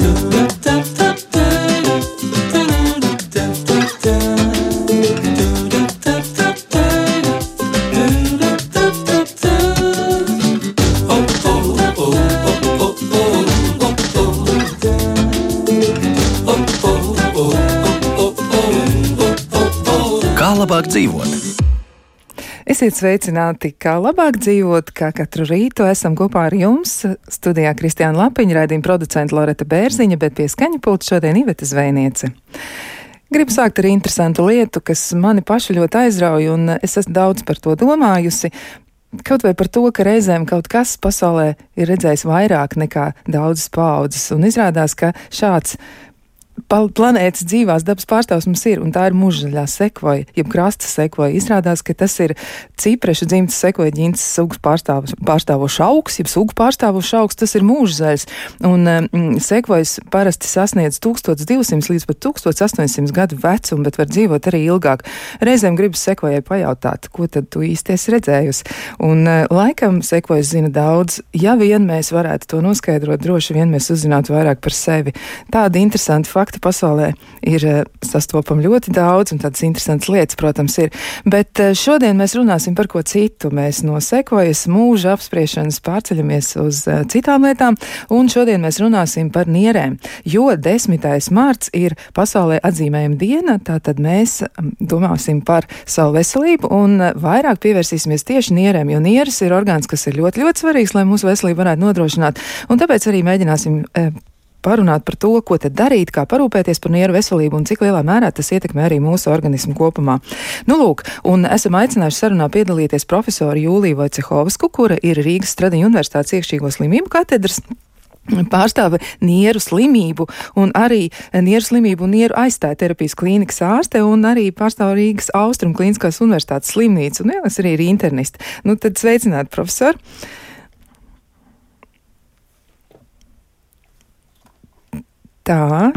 Kā Esiet sveicināti, kā labāk dzīvot, kā katru rītu esam kopā ar jums. Studijā Kristiāna Lapiņa, raidījuma producenta Loreta Bērziņa, bet pie skaņa pulta šodien Iveta Zvejniece. Gribu sākt ar interesantu lietu, kas mani pašu ļoti aizrauja, un es esmu daudz par to domājusi. Kaut vai par to, ka reizēm kaut kas pasaulē ir redzējis vairāk nekā daudzas paudzes, un izrādās, ka šāds planētas dzīvās dabas pārstāvs mums ir, un tā ir mužaļā sekvoja, jeb krasta sekvoja. Izrādās, ka tas ir ciprešu dzimtas sekvoja ģintas sugas pārstāvošs augs, jeb sugu pārstāvošs augs, tas ir mūžzaļs. Un mm, sekvojas parasti sasniedz 1200 līdz pat 1800 gadu vecumu, bet var dzīvot arī ilgāk. Reizēm gribas sekvojai pajautāt, ko tad tu īsti esi redzējusi. Un laikam sekvojas zina daudz, ja vien mēs varētu to noskaidrot, droši vien mēs uzzinātu vairāk par sevi. Tādi interesanti fakti faktu pasaulē ir eh, sastopama ļoti daudz, un tādas interesantas lietas, protams, ir. Bet eh, šodien mēs runāsim par ko citu. Mēs no sekojas mūža apspriešanas pārceļamies uz eh, citām lietām, un šodien mēs runāsim par nierēm. Jo 10. mārts ir pasaulē atzīmējama diena, tātad mēs mm, domāsim par savu veselību un vairāk pievērsīsimies tieši nierēm, jo nieres ir orgāns, kas ir ļoti, ļoti svarīgs, lai mūsu veselību varētu nodrošināt. Un tāpēc arī mēģināsim parunāt par to, ko tad darīt, kā parūpēties par nieru veselību un cik lielā mērā tas ietekmē arī mūsu organismu kopumā. Nu, lūk, un esam aicinājuši sarunā piedalīties profesoru Jūliju Vojcehovsku, kura ir Rīgas Stradiņu universitātes iekšķīgo slimību katedras pārstāve nieru slimību un arī nieru slimību un nieru aizstāja terapijas klīnikas ārste un arī pārstāv Rīgas Austrum klīniskās universitātes slimnīcu un liekas arī ir internisti. Nu, tad sveicināti, profesori! Tā.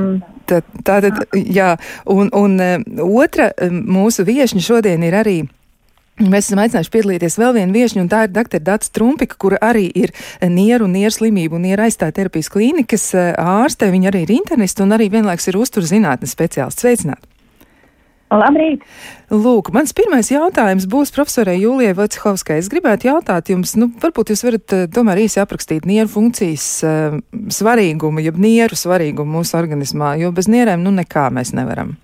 Tā tad, jā, un, un e, otra e, mūsu viešņa šodien ir arī. Mēs esam aicinājuši piedalīties vēl vienu viesņu, un tā ir dr. Dārts Trumpika, kura arī ir nieru un nieru slimību un nieru aizstāja terapijas klīnikas e, ārste. Viņa arī ir internista un arī vienlaiks ir uzturzinātnes speciālists. Sveicināti! Labrīt! Lūk, mans pirmais jautājums būs profesorai Jūlijai Vojcehovskai. Es gribētu jautāt jums, nu, varbūt jūs varat uh, tomēr īsi aprakstīt nieru funkcijas uh, svarīgumu, jeb nieru svarīgumu mūsu organismā, jo bez nierēm, nu, nekā mēs nevaram.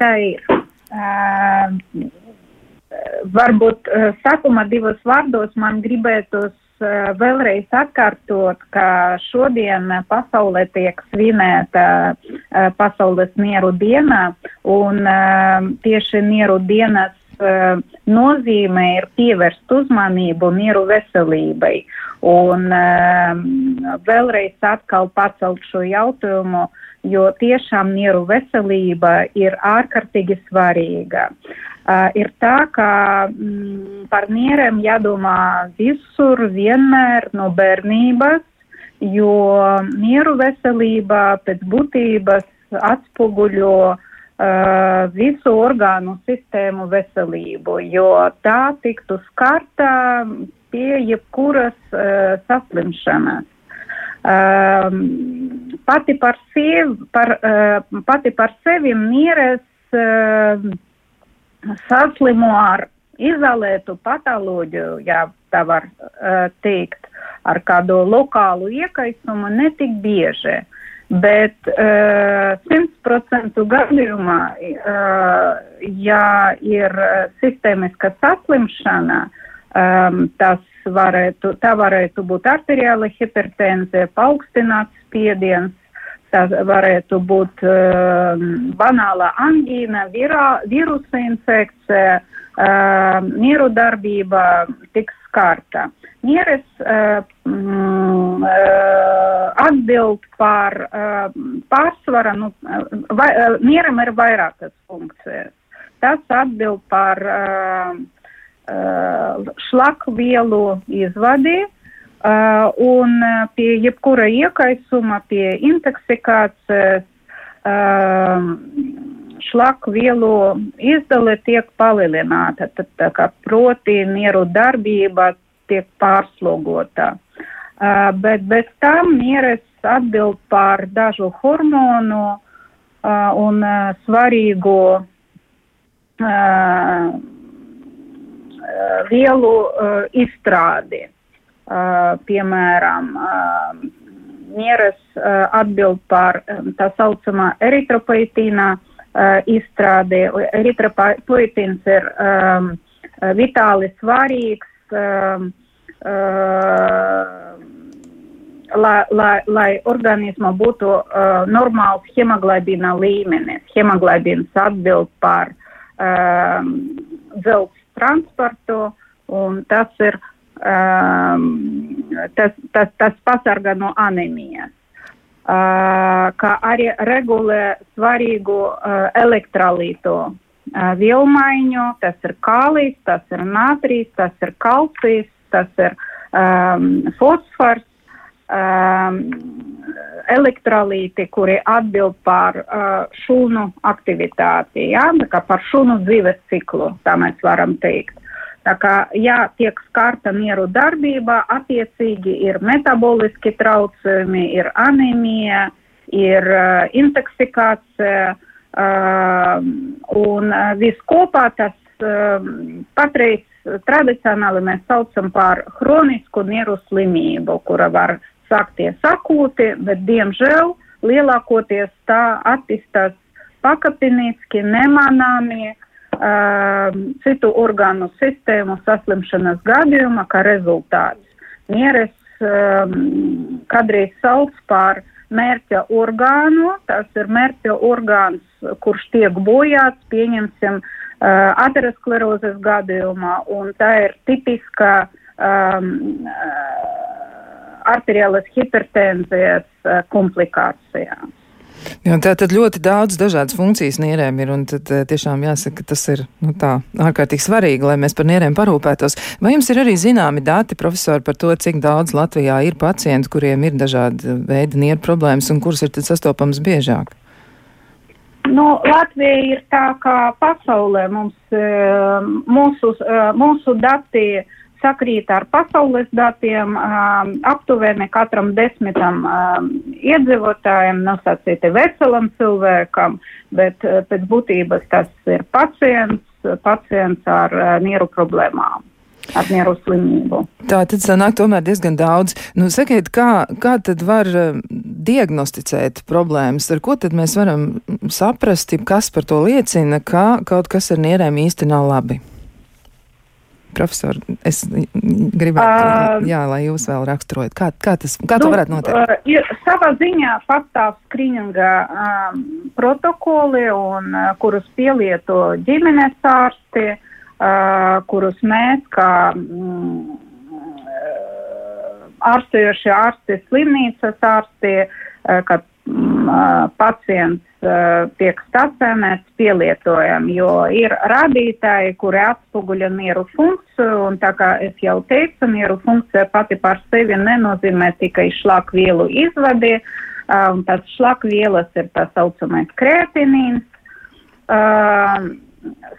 Tā ir. Uh, varbūt uh, sākumā divos vārdos man gribētos Eh, vēlreiz atkārtot, ka šodien pasaulē tiek svinēta eh, pasaules mieru diena, un eh, tieši mieru dienas nozīme ir pievērst uzmanību mieru veselībai. Un vēlreiz atkal pacelt šo jautājumu, jo tiešām mieru veselība ir ārkārtīgi svarīga. Uh, ir tā, ka mm, par mieriem jādomā visur, vienmēr no bērnības, jo mieru veselība pēc būtības atspoguļo uh, visu orgānu sistēmu veselību, jo tā tiktu skarta pie jebkuras uh, saslimšanas. Uh, pati par sevi, par, uh, pati par sevi mieres uh, saslimo ar izolētu patoloģiju, ja tā var uh, teikt, ar kādu lokālu iekaisumu netik bieži. Bet simtprocentu uh, gadījumā, uh, ja ir sistēmiska saslimšana, um, tas varētu, tā varētu būt arteriāla hipertenzija, paaugstināts spiediens, Tā varētu būt uh, banāla angīna, virā, virusa infekcija, uh, mieru darbība tiks skarta. Mieres uh, mm, uh, atbild par uh, pārsvaru, nu, vai, uh, mieram ir vairākas funkcijas. Tas atbild par uh, uh, šlakvielu izvadi, Uh, un pie jebkura iekaisuma, pie intoksikācijas, šlaku vielu izdale tiek palielināta, tad tā kā proti mieru darbība tiek pārslogota. Uh, bet bez tam mieres atbild par dažu hormonu uh, un uh, svarīgu uh, vielu uh, izstrādi. Uh, piemēram, uh, uh, atbild par um, tā saucamā eritropoetīnā uh, izstrādi. Eritropoetīns ir um, vitāli svarīgs. Um, uh, lai, lai, lai organismā būtu uh, normāls hemoglobīna līmenis. Hemoglobīns atbild par um, dzelzs transportu, un tas ir, um, tas, tas, tas pasargā no anemijas. Uh, kā arī regulē svarīgu elektrolītu vielmaiņu, tas ir kālijs, tas ir natrijs, tas ir kalcijs, tas ir um, fosfors, um, elektrolīti, kuri atbild par uh, šūnu aktivitāti, kā par šūnu dzīves ciklu, tā mēs varam teikt. Tā kā, ja tiek skarta mieru darbība, attiecīgi ir metaboliski traucējumi, ir anemija, ir uh, intoksikācija, uh, un uh, viskopā tas uh, patreiz tradicionāli mēs saucam par hronisku mieru slimību, kura var sākties akūti, bet diemžēl lielākoties tā attīstās pakāpeniski, nemanāmi uh, citu orgānu sistēmu saslimšanas gadījumā, kā rezultāts. Mieres um, kādreiz sauc par mērķa orgānu, tas ir mērķa orgāns, kurš tiek bojāts, pieņemsim, uh, aterosklerozes gadījumā, un tā ir tipiska um, uh, arteriālas hipertenzijas uh, komplikācijām. Jā, tā tad ļoti daudz dažādas funkcijas nierēm ir, un tad tiešām jāsaka, ka tas ir nu, tā ārkārtīgi svarīgi, lai mēs par nierēm parūpētos. Vai jums ir arī zināmi dati, profesori, par to, cik daudz Latvijā ir pacienti, kuriem ir dažādi veidi nieru problēmas un kuras ir tad sastopams biežāk? Nu, Latvija ir tā kā pasaulē mums, mūsu, mūsu dati sakrīt ar pasaules datiem. Aptuveni katram desmitam iedzīvotājiem, nosacīti veselam cilvēkam, bet pēc būtības tas ir pacients, pacients ar nieru problēmām. Ar mieru slimību. Tā tad sanāk tomēr diezgan daudz. Nu, sakiet, kā, kā tad var diagnosticēt problēmas? Ar ko tad mēs varam saprast, kas par to liecina, ka kaut kas ar nierēm īsti nav labi? Profesor, es gribētu, uh, jā, lai jūs vēl raksturojat, kā, kā tas, kā nu, to varētu noteikt? Uh, ir, savā ziņā pastāv skrīninga um, protokoli, un, uh, kurus pielieto ģimenes ārsti, uh, kurus mēs, kā mm, ārstējošie ārsti, slimnīcas ārsti, uh, kad mm, pacients tiek stacionēts, pielietojam, jo ir rādītāji, kuri atspoguļo mieru funkciju, un tā kā es jau teicu, mieru funkcija pati par sevi nenozīmē tikai šlakvielu izvadi, un tas šlakvielas ir tā saucamais kreatinīns,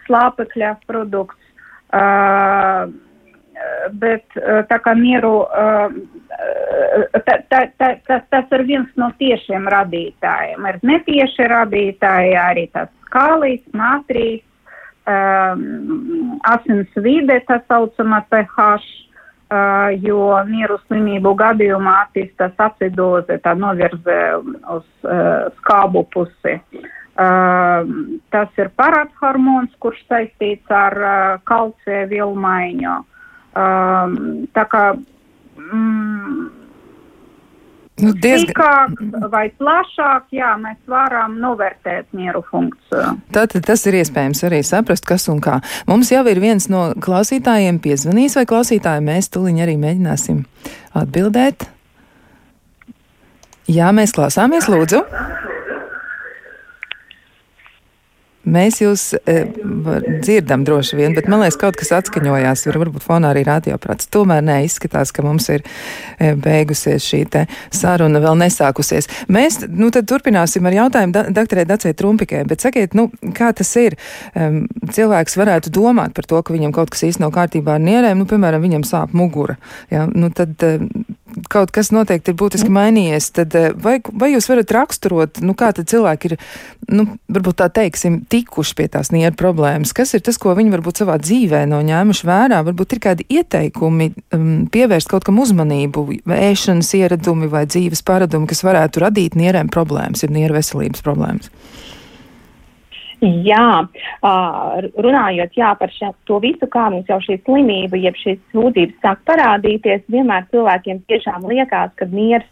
slāpekļa produkts, bet tā kā mieru ta, ta, ta, tas, tas ir viens no tiešiem radītājiem. Ir netieši radītāji arī tas kālijas, natrijs, um, asins vide, tā saucamā pH, uh, jo mieru slimību gadījumā attīstās acidoze, tā novirze uz uh, skābu pusi. Uh, tas ir parādhormons, kurš saistīts ar uh, kalcija vilmaiņu. Uh, tā kā mm, Nu, diezgan... Sīkāk vai plašāk, jā, mēs varam novērtēt mieru funkciju. Tātad tas ir iespējams arī saprast, kas un kā. Mums jau ir viens no klausītājiem piezvanījis, vai klausītāji mēs tuliņ arī mēģināsim atbildēt. Jā, mēs klausāmies, lūdzu. Mēs jūs e, dzirdam droši vien, bet man liekas, kaut kas atskaņojās, var, varbūt fonā arī radioprāts. Tomēr nē, izskatās, ka mums ir e, beigusies šī saruna, vēl nesākusies. Mēs, nu, turpināsim ar jautājumu da doktorē Dacē Trumpikai, bet sakiet, nu, kā tas ir? Um, cilvēks varētu domāt par to, ka viņam kaut kas īsti nav kārtībā ar nierēm, nu, piemēram, viņam sāp mugura. Ja? Nu, tad, um, kaut kas noteikti ir būtiski mainījies, tad vai, vai jūs varat raksturot, nu, kā tad cilvēki ir, nu, varbūt tā teiksim, tikuši pie tās nieru problēmas? Kas ir tas, ko viņi varbūt savā dzīvē nav ņēmuši vērā? Varbūt ir kādi ieteikumi um, pievērst kaut kam uzmanību, ēšanas ieradumi vai dzīves paradumi, kas varētu radīt nierēm problēmas, ir nieru veselības problēmas. Jā, runājot jā, par šo, to visu, kā mums jau šī slimība, jeb šīs sūdzības sāk parādīties, vienmēr cilvēkiem tiešām liekas, ka miers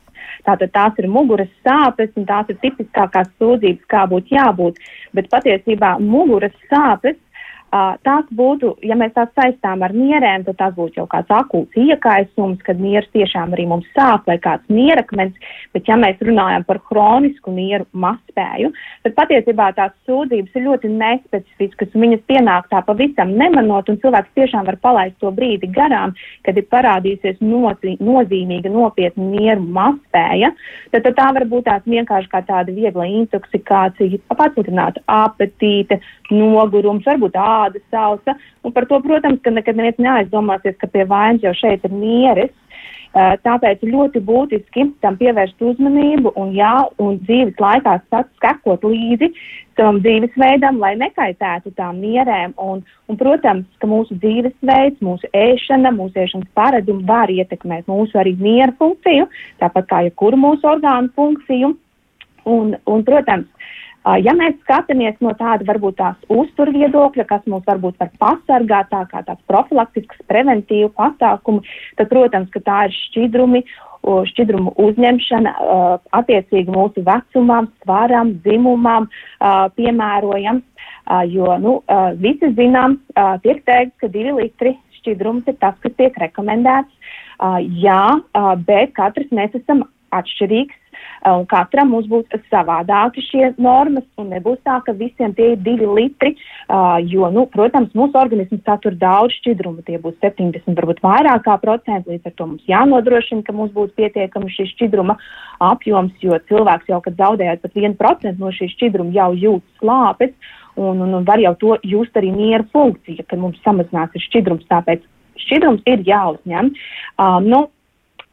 Tātad tās ir muguras sāpes, un tās ir tipiskākās sūdzības, kā būtu jābūt. Bet patiesībā muguras sāpes tās būtu, ja mēs tās saistām ar nierēm, tad tās būtu jau kāds akūts iekaisums, kad nieras tiešām arī mums sāp vai kāds nierakmens, bet ja mēs runājam par hronisku nieru mazspēju, tad patiesībā tās sūdzības ir ļoti nespecifiskas un viņas pienāk tā pavisam nemanot un cilvēks tiešām var palaist to brīdi garām, kad ir parādījusies nozī, nozīmīga nopietna nieru mazspēja, tad, tad tā var būt tās vienkārši kā tāda viegla intoksikācija, pacietināta apetīte, nogurums, varbūt āda sausa. Un par to, protams, ka nekad neviens neaizdomāsies, ka pie vainas jau šeit ir mieres. Tāpēc ļoti būtiski tam pievērst uzmanību un, jā, un dzīves laikā sekot līdzi tam dzīvesveidam, lai nekaitētu tām mierēm. Un, un, protams, ka mūsu dzīvesveids, mūsu ēšana, mūsu ēšanas paradumi var ietekmēt mūsu arī miera funkciju, tāpat kā jebkuru mūsu orgānu funkciju. Un, un, protams, Ja mēs skatāmies no tāda varbūt tās uzturviedokļa, kas mums varbūt var pasargāt tā kā tāds profilaktisks, preventīvu pasākumu, tad, protams, ka tā ir šķidrumi, šķidrumu uzņemšana attiecīgi mūsu vecumam, svaram, dzimumam piemērojams, jo, nu, visi zinām, tiek teikts, ka divi litri šķidrums ir tas, kas tiek rekomendēts. Jā, bet katrs mēs esam atšķirīgs un katram mums būs savādāki šie normas, un nebūs tā, ka visiem tie ir divi litri, uh, jo, nu, protams, mūsu organisms satur daudz šķidrumu, tie būs 70, varbūt vairāk kā procenti, līdz ar to mums jānodrošina, ka mums būtu pietiekami šī šķidruma apjoms, jo cilvēks jau, kad zaudējot pat 1% no šī šķidruma, jau jūt slāpes, un, un, un var jau to just arī miera funkcija, kad mums samazinās šķidrums, tāpēc šķidrums ir jāuzņem. Uh, nu,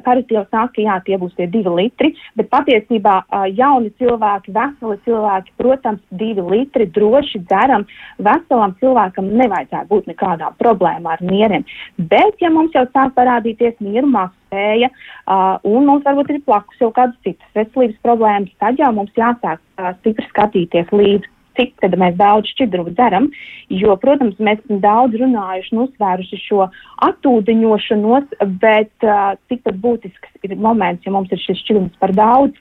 Parasti jau saka, jā, tie būs tie divi litri, bet patiesībā jauni cilvēki, veseli cilvēki, protams, divi litri droši dzeram. Veselam cilvēkam nevajadzētu būt nekādām problēmām ar mieriem. Bet, ja mums jau sāk parādīties mazspēja, uh, un mums varbūt ir plakus jau kādas citas veselības problēmas, tad jau mums jāsāk stipri skatīties līdzi cik mēs daudz šķidrumu dzeram. Jo, protams, mēs esam daudz runājuši un uzsvēruši šo atūdeņošanos, bet uh, tikpat būtisks ir moments, ja mums ir šis šķidrums par daudz.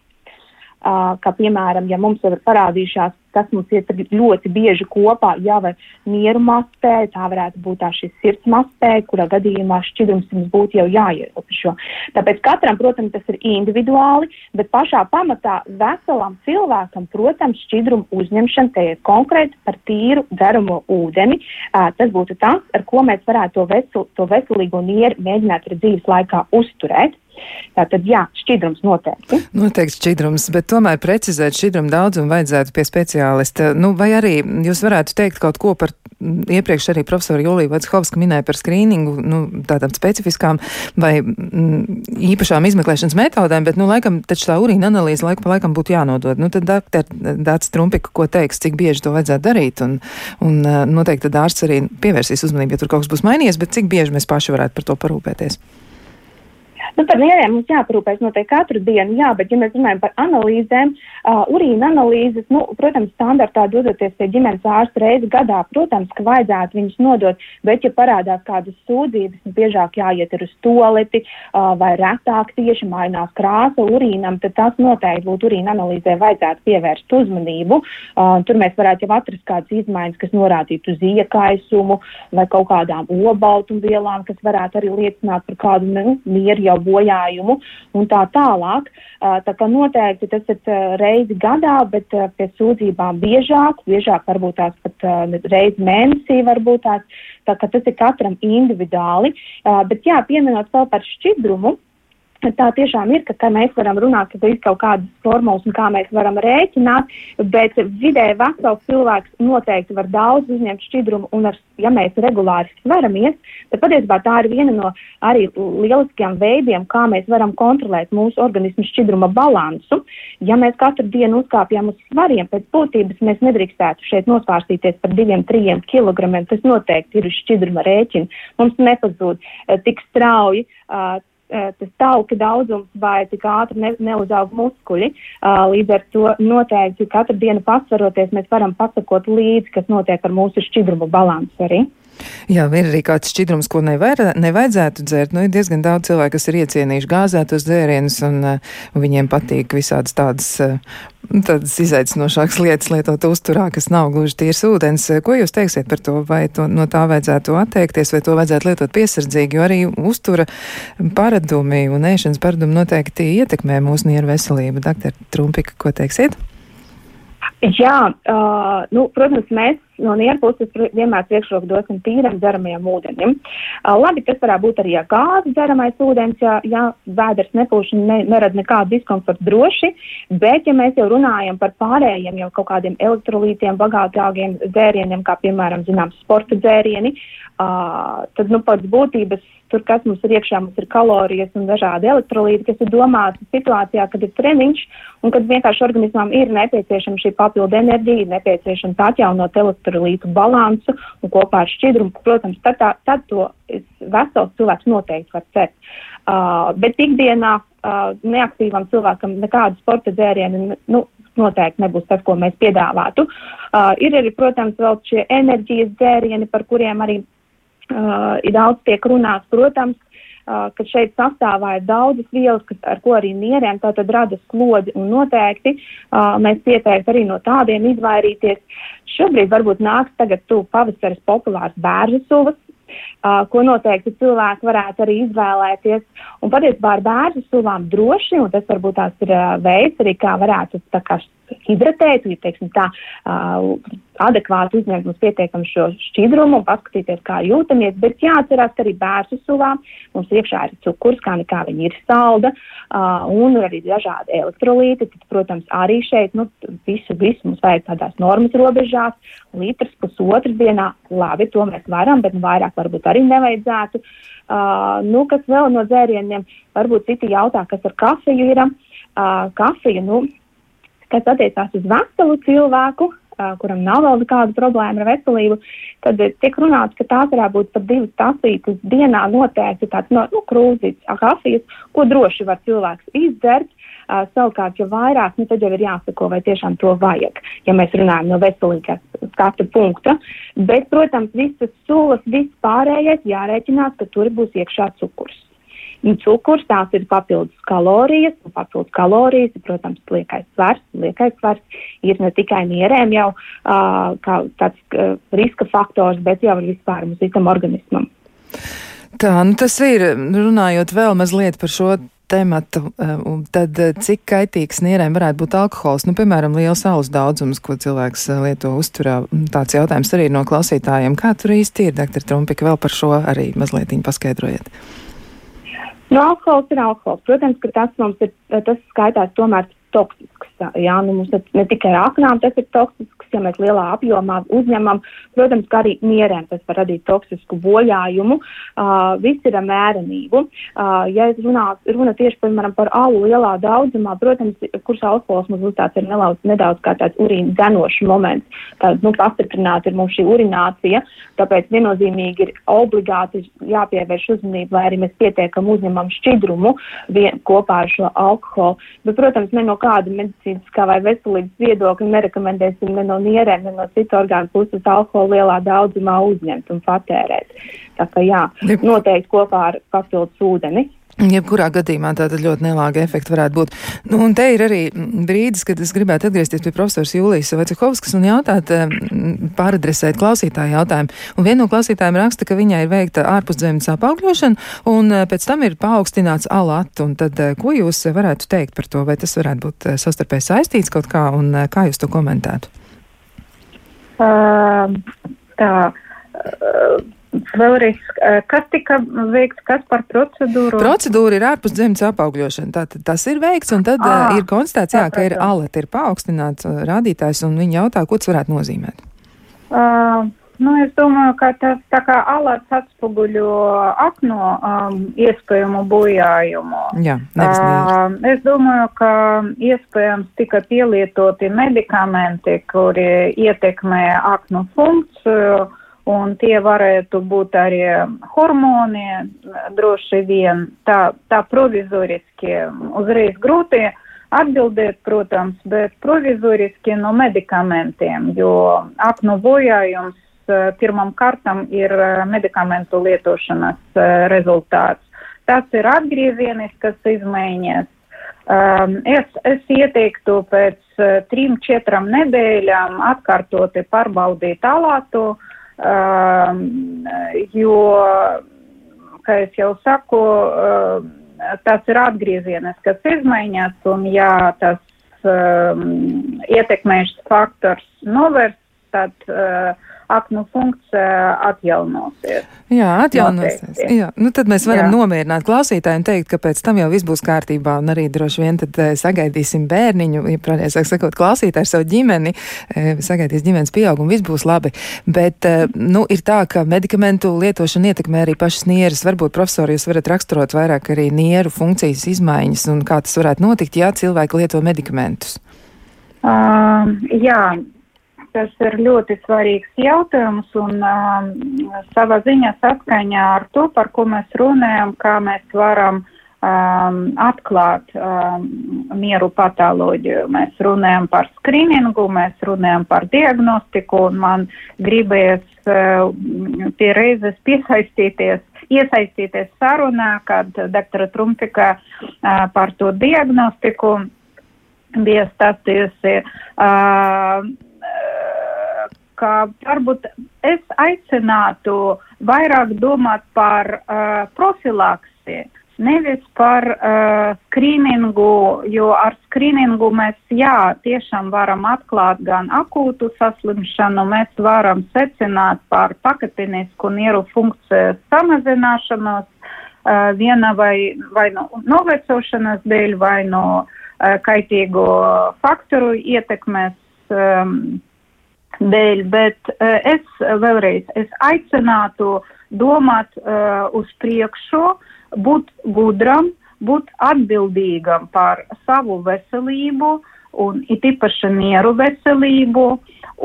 Uh, kā piemēram, ja mums ir parādījušās kas mums iet ļoti bieži kopā, jau ar mieru mastē, tā varētu būt tā šis sirds mastē, kurā gadījumā šķidrums mums būtu jau jāierobežo. Tāpēc katram, protams, tas ir individuāli, bet pašā pamatā veselam cilvēkam, protams, šķidrumu uzņemšana te ir konkrēti par tīru dzeramo ūdeni. Uh, tas būtu tas, ar ko mēs varētu to, vesel, to veselīgo mieru mēģināt arī dzīves laikā uzturēt. Tātad, jā, šķidrums noteikti. Noteikti šķidrums, bet tomēr precizēt šķidrumu daudzumu vajadzētu pie speciālista. Nu, vai arī jūs varētu teikt kaut ko par iepriekš arī profesora Julija Vadshovska minēja par skrīningu, nu, tādām specifiskām vai m, īpašām izmeklēšanas metodēm, bet, nu, laikam, taču tā urīna analīze laiku pa laikam būtu jānodod. Nu, tad doktor Dāts Trumpika, ko teiks, cik bieži to vajadzētu darīt, un, un noteikti tad ārsts arī pievērsīs uzmanību, ja tur kaut kas būs mainījies, bet cik bieži mēs paši varētu par to parūpēties. Nu, par mieriem mums jāparūpēs noteikti katru dienu, jā, bet, ja mēs runājam par analīzēm, uh, urīna analīzes, nu, protams, standartā dodoties pie ģimenes ārsta reizi gadā, protams, ka vajadzētu viņus nodot, bet, ja parādās kādas sūdzības, nu, biežāk jāiet uz toleti uh, vai retāk tieši mainās krāsa urīnam, tad tas noteikti būtu urīna analīzē vajadzētu pievērst uzmanību. Uh, tur mēs varētu jau atrast kādas izmaiņas, kas norādītu uz iekaisumu vai kaut kādām obaltumvielām, kas varētu arī liecināt par kādu nu, mieru jau bojājumu un tā tālāk. Tā kā noteikti tas ir reizi gadā, bet pie sūdzībām biežāk, biežāk varbūt tās pat reizi mēnesī varbūt tās, tā kā tas ir katram individuāli. Bet jā, pieminot vēl par šķidrumu. Tā tiešām ir, ka, mēs varam runāt par kaut kādas formulas un kā mēs varam rēķināt, bet vidēji vesels cilvēks noteikti var daudz uzņemt šķidrumu, un, ar, ja mēs regulāri sveramies, tad patiesībā tā ir viena no arī lieliskajiem veidiem, kā mēs varam kontrolēt mūsu organismu šķidruma balansu. Ja mēs katru dienu uzkāpjam uz svariem, pēc būtības mēs nedrīkstētu šeit nosvārstīties par diviem, trijiem kilogramiem, tas noteikti ir uz šķidruma rēķina. Mums nepazūd uh, tik strauji. Uh, tas tauka daudzums vai tik ātri ne, neuzaug muskuļi. Uh, līdz ar to noteikti katru dienu pasvaroties, mēs varam pasakot līdzi, kas notiek ar mūsu šķidrumu balansu arī. Jā, ir arī kāds šķidrums, ko nevar, nevajadzētu dzert. Nu, ir diezgan daudz cilvēku, kas ir iecienījuši gāzētos dzērienus, un, uh, viņiem patīk visādas tādas, uh, tādas izaicinošākas lietas lietot uzturā, kas nav gluži tīrs ūdens. Ko jūs teiksiet par to? Vai to, no tā vajadzētu atteikties, vai to vajadzētu lietot piesardzīgi, jo arī uztura paradumi un ēšanas paradumi noteikti ietekmē mūsu nieru veselību. Doktor Trumpika, ko teiksiet? Jā, uh, nu, protams, mēs no nieru puses vienmēr priekšroku dosim tīram dzeramajam ūdenim. Uh, labi, tas varētu būt arī ja gāzes dzeramais ūdens, ja, ja vēders nepūš un ne, nerada nekādu diskomfortu droši, bet ja mēs jau runājam par pārējiem jau kaut kādiem elektrolītiem, bagātāgiem dzērieniem, kā piemēram, zināms, sporta dzērieni, uh, tad, nu, pēc būtības tur, kas mums ir iekšā, mums ir kalorijas un dažādi elektrolīti, kas ir domāti situācijā, kad ir treniņš un kad vienkārši organismam ir nepieciešama šī papildu enerģija, ir nepieciešams atjaunot elektrolītu balansu un kopā ar šķidrumu, protams, tad, tā, tad to vesels cilvēks noteikti var cert. Uh, bet ikdienā uh, neaktīvam cilvēkam nekādu sporta dzērienu, nu, noteikti nebūs tas, ko mēs piedāvātu. Uh, ir arī, protams, vēl šie enerģijas dzērieni, par kuriem arī uh, ir daudz tiek runāts, protams, uh, ka šeit sastāvā ir daudzas vielas, kas, ar ko arī nierēm tātad rada slodzi un noteikti uh, mēs ieteiktu arī no tādiem izvairīties. Šobrīd varbūt nāks tagad tu pavasaris populārs bērnu suvas, uh, ko noteikti cilvēki varētu arī izvēlēties. Un patiesībā ar bērnu suvām droši, un tas varbūt tās ir uh, veids arī, kā varētu tā kā hidratēt, ja teiksim tā, uh, adekvāti uzņemt mums pietiekam šo šķidrumu un paskatīties, kā jūtamies, bet jāatcerās, ka arī bērnu suvām mums iekšā ir cukurs, kā nekā viņi ir salda, uh, un arī dažādi elektrolīti, tad, protams, arī šeit, nu, visu, visu mums vajag tādās normas robežās, litrs pusotras dienā, labi, to mēs varam, bet nu, vairāk varbūt arī nevajadzētu. Uh, nu, kas vēl no dzērieniem, varbūt citi jautā, kas ar kafiju ir. Uh, kafija, nu, kas attiecās uz veselu cilvēku, kuram nav vēl nekāda problēma ar veselību, tad tiek runāts, ka tās varētu būt pat divas tasītes dienā noteikti tāds no, nu, krūzīts kafijas, ko droši var cilvēks izdzert. Uh, savukārt, ja vairāk, nu, tad jau ir jāsako, vai tiešām to vajag, ja mēs runājam no veselīgās skatu punkta. Bet, protams, visas sulas, viss pārējais jārēķinās, ka tur būs iekšā cukurs. Un cukurs tās ir papildus kalorijas, un papildus kalorijas, protams, liekais svars. Liekais svars ir ne tikai nierēm jau uh, kā tāds uh, riska faktors, bet jau vispār mums visam organismam. Tā, nu tas ir, runājot vēl mazliet par šo tematu, tad cik kaitīgs nierēm varētu būt alkohols? Nu, piemēram, liels alus daudzums, ko cilvēks lieto uzturā. Tāds jautājums arī no klausītājiem. Kā tur īsti ir, doktor Trumpika, vēl par šo arī mazliet paskaidrojiet? Nu, alkohols ir alkohols. Protams, ka tas mums ir, tas skaitās tomēr toksisks. Jā, nu, mums ne, tikai aknām tas ir toksisks, ja mēs lielā apjomā uzņemam, protams, kā arī mierēm tas var radīt toksisku bojājumu. Uh, viss ir mērenību. Uh, ja es runā, runa tieši piemēram, par alu lielā daudzumā, protams, kurš alkohols mums būs tāds ir nelauz, nedaudz kā tāds urīna dzenošs moments. Tād, nu, pastiprināta ir mums šī urinācija, tāpēc viennozīmīgi ir obligāti jāpievērš uzmanība, lai arī mēs pietiekam uzņemam šķidrumu vien, kopā ar šo alkoholu. Bet, protams, ne no kāda medicīniskā vai veselības viedokļa nerekomendēsim ne no nierēm, ne no citu orgānu puses alkoholu lielā daudzumā uzņemt un patērēt. Tā kā jā, noteikti kopā ar papildus ūdeni. Jebkurā gadījumā tāda ļoti nelāga efekta varētu būt. Nu, un te ir arī brīdis, kad es gribētu atgriezties pie profesors Jūlijas Vecehovskas un jautāt, pāradresēt klausītāju jautājumu. Un viena no klausītājiem raksta, ka viņai ir veikta ārpuszemes apaugļošana, un eh, pēc tam ir paaugstināts alat. Un tad, eh, ko jūs varētu teikt par to? Vai tas varētu būt eh, sastarpēji saistīts kaut kā, un kā jūs to komentētu? Uh, tā. Uh, Vēlreiz, kas tika veikts, kas par procedūru? Procedūra ir ārpus dzemdas apaugļošana. Tātad tas ir veikts, un tad à, ir konstatēts, jā, ka ir alet, ir paaugstināts rādītājs, un viņi jautā, ko tas varētu nozīmēt. Uh, Nu, es domāju, ka tas tā kā alats atspoguļo akno um, iespējamu bojājumu. Jā, uh, es domāju, ka iespējams tika pielietoti medikamenti, kuri ietekmē aknu funkciju, un tie varētu būt arī hormoni, droši vien tā, tā provizoriski uzreiz grūti atbildēt, protams, bet provizoriski no medikamentiem, jo aknu bojājums Eh, pirmam kārtam ir eh, medikamentu lietošanas eh, rezultāts. Tas ir atgriezieniskas izmaiņas. Um, es, es ieteiktu pēc trim, četrām nedēļām atkārtoti pārbaudīt alātu, um, jo, kā jau saku, tas ir atgriezieniskas izmaiņas, un ja tas um, ietekmējušs faktors novērst, tad uh, aknu funkcija atjaunosies. Jā, atjaunosies. Noteikti. Jā, nu tad mēs varam Jā. nomierināt klausītāju un teikt, ka pēc tam jau viss būs kārtībā un arī droši vien tad eh, sagaidīsim bērniņu, ja pareizāk sakot, klausītāju savu ģimeni, eh, sagaidīs ģimenes pieaugumu, viss būs labi. Bet, eh, nu, ir tā, ka medikamentu lietošana ietekmē arī pašas nieras. Varbūt, profesori, jūs varat raksturot vairāk arī nieru funkcijas izmaiņas un kā tas varētu notikt, ja cilvēki lieto medikamentus. Uh, jā, Tas ir ļoti svarīgs jautājums un um, savā ziņā saskaņā ar to, par ko mēs runājam, kā mēs varam um, atklāt um, mieru patoloģiju. Mēs runājam par skrīningu, mēs runājam par diagnostiku un man gribējas uh, pie reizes piesaistīties iesaistīties sarunā, kad doktora Trumpika uh, par to diagnostiku bija stāstījusi. Uh, ka varbūt es aicinātu vairāk domāt par uh, profilaksi, nevis par uh, skrīningu, jo ar skrīningu mēs, jā, tiešām varam atklāt gan akūtu saslimšanu, mēs varam secināt par pakatinisku nieru funkciju samazināšanos uh, viena vai, vai no novecošanas dēļ, vai no uh, kaitīgo faktoru ietekmēs. Um, dēļ, bet uh, es vēlreiz es aicinātu domāt uh, uz priekšu, būt gudram, būt atbildīgam par savu veselību un it īpaši mieru veselību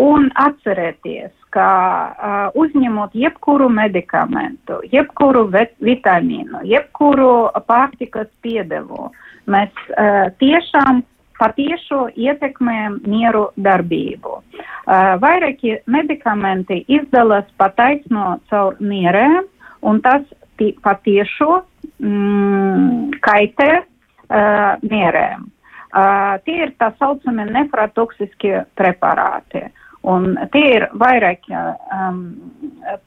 un atcerēties, ka uh, uzņemot jebkuru medikamentu, jebkuru vitamīnu, jebkuru pārtikas piedevu, mēs uh, tiešām patieso ietekmē mieru darbību. Uh, vairāki medikamenti izdalās pataisno caur nierēm, un tas patiešo mm, kaitē uh, nierēm. Uh, tie ir tā saucamie nefrotoksiskie preparāti. Un tie ir vairāki um,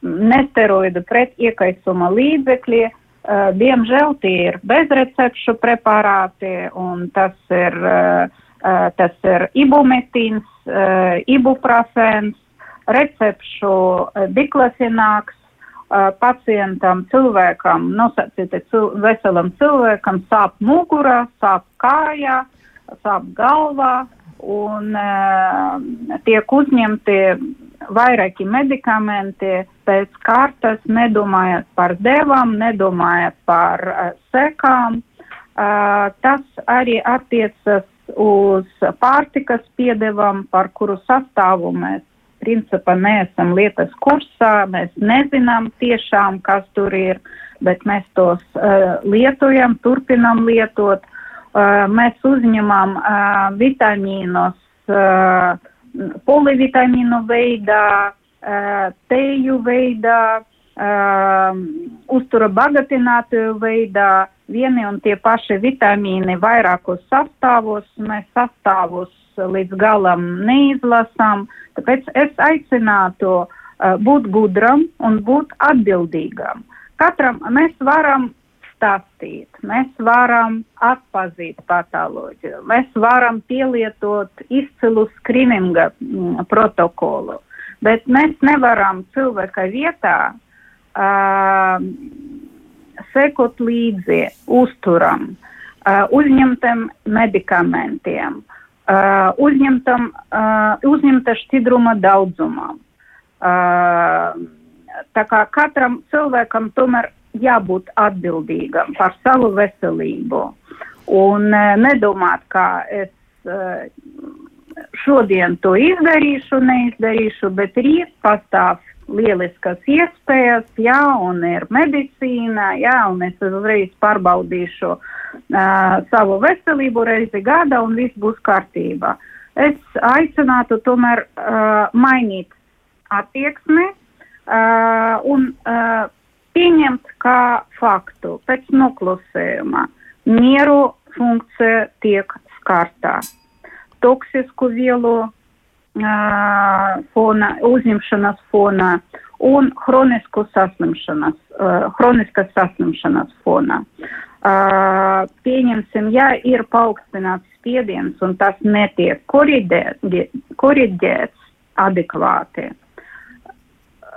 nesteroidu pret iekaisuma līdzekļi, Uh, diemžēl tie ir bezrecepšu preparāti, un tas ir, uh, uh, tas ir ibumetīns, ibuprofens, recepšu diklafenāks. Uh, pacientam, cilvēkam, nosacīti cil veselam cilvēkam sāp mugurā, sāp kājā, sāp galvā un tiek uzņemti vairāki medikamenti pēc kārtas, nedomājot par devām, nedomājot par uh, sekām. Uh, tas arī attiecas uz pārtikas piedevam, par kuru sastāvu mēs principā neesam lietas kursā, mēs nezinām tiešām, kas tur ir, bet mēs tos uh, lietojam, turpinam lietot. Uh, mēs uzņemam uh, vitamīnus, uh, polivitamīnu veidā, teju veidā, uztura bagātinātāju veidā, vieni un tie paši vitamīni vairākos sastāvos, mēs sastāvus līdz galam neizlasām, tāpēc es aicinātu būt gudram un būt atbildīgam. Katram mēs varam stāstīt, mēs varam atpazīt patoloģiju, mēs varam pielietot izcilu skrininga mm, protokolu, bet mēs nevaram cilvēka vietā uh, sekot līdzi uzturam, uh, uzņemtiem medikamentiem, uh, uzņemtam, uh, uzņemta šķidruma daudzumam. Uh, tā kā katram cilvēkam tomēr jābūt atbildīgam par savu veselību un uh, nedomāt, kā es uh, šodien to izdarīšu, neizdarīšu, bet rīt pastāv lieliskas iespējas, jā, un ir medicīna, jā, un es uzreiz pārbaudīšu uh, savu veselību reizi gada, un viss būs kārtībā. Es aicinātu tomēr uh, mainīt attieksmi uh, un uh, pieņemt kā faktu pēc noklusējuma. Mieru funkcija tiek skartā. Toksisku vielu uh, fona, uzņemšanas fonā un hronisku saslimšanas, uh, hroniskas saslimšanas fonā. Uh, pieņemsim, ja ir paaugstināts spiediens un tas netiek koriģēts adekvāti,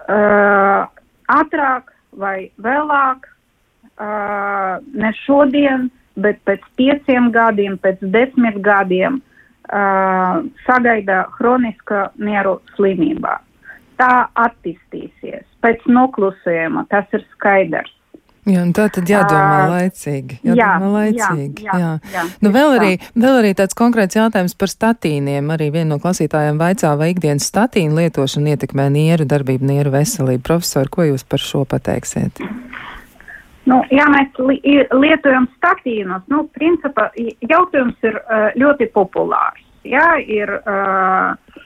uh, ātrāk vai vēlāk, uh, ne šodien, bet pēc pieciem gadiem, pēc desmit gadiem, uh, sagaida hroniska mieru slimībā. Tā attīstīsies pēc noklusējuma, tas ir skaidrs. Jā, tā tad jādomā uh, laicīgi. Jādomā jā, laicīgi. Jā, jā, jā. jā nu, vēl, arī, vēl arī tāds konkrēts jautājums par statīniem. Arī viena no klasītājiem vaicā, vai ikdienas statīnu lietošana ietekmē nieru darbību, nieru veselību. Profesori, ko jūs par šo pateiksiet? Nu, ja mēs li lietojam statīnus, nu, principā jautājums ir ļoti populārs. Jā, ir uh,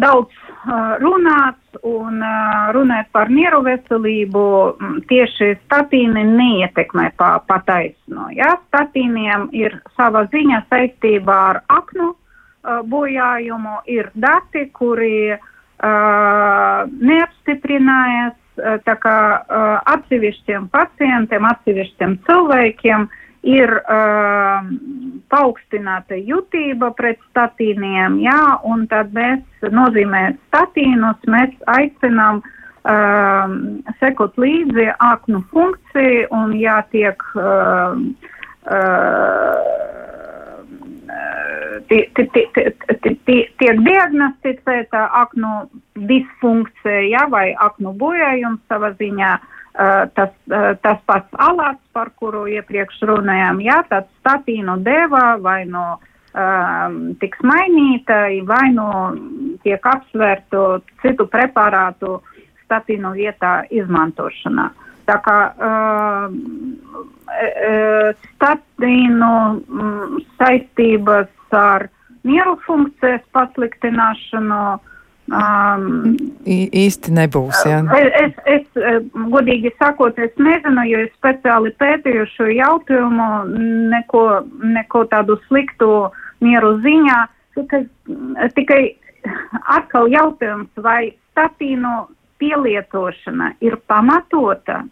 daudz runāts un uh, runāt par nieru veselību tieši statīni neietekmē pa, pa taisno. Jā, statīniem ir sava ziņa saistībā ar aknu uh, bojājumu, ir dati, kuri uh, neapstiprinājās Eh, tā kā uh, atsevišķiem pacientiem, atsevišķiem cilvēkiem ir uh, paaugstināta jutība pret statīniem, jā, un tad mēs nozīmē statīnus, mēs aicinām uh, sekot līdzi aknu funkciju un jātiek uh, uh, tiek diagnosticēta aknu disfunkcija ja, vai aknu bojājums savā ziņā. Uh, tas, uh, tas pats alāts, par kuru iepriekš runājām, jā, tad statīnu deva vai no um, tiks mainīta, vai no tiek apsvērtu citu preparātu statīnu vietā izmantošanā. Tā kā uh, statīnu um, saistības ar mieru funkcijas pasliktināšanu. Um, īsti nebūs. Jā. Es, es, es, godīgi sakot, es nezinu, jo es speciāli pētīju šo jautājumu, neko, neko tādu sliktu mieru ziņā. Tikai, tikai atkal jautājums, vai statīnu pielietošana ir pamatota,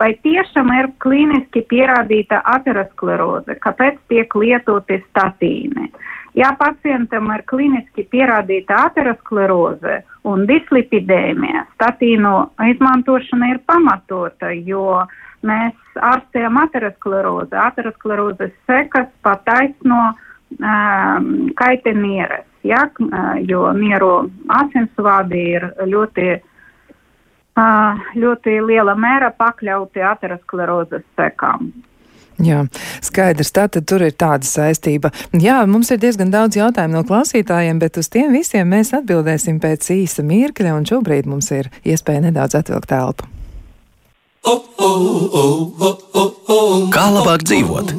vai tiešām ir klīniski pierādīta ateroskleroze, kāpēc tiek lietoti statīni. Ja pacientam ir kliniski pierādīta ateroskleroze un dislipidēmija, statīnu izmantošana ir pamatota, jo mēs ārstējam aterosklerozi. Aterosklerozes sekas pataisno um, kaitē nieres, ja, jo nieru asinsvadi ir ļoti, ļoti liela mēra pakļauti aterosklerozes sekām. Jā, skaidrs. Tātad tur ir tāda saistība. Jā, mums ir diezgan daudz jautājumu no klausītājiem, bet uz tiem visiem mēs atbildēsim pēc īsa mirkļa, un šobrīd mums ir iespēja nedaudz atvilkt telpu. Kā labāk dzīvot?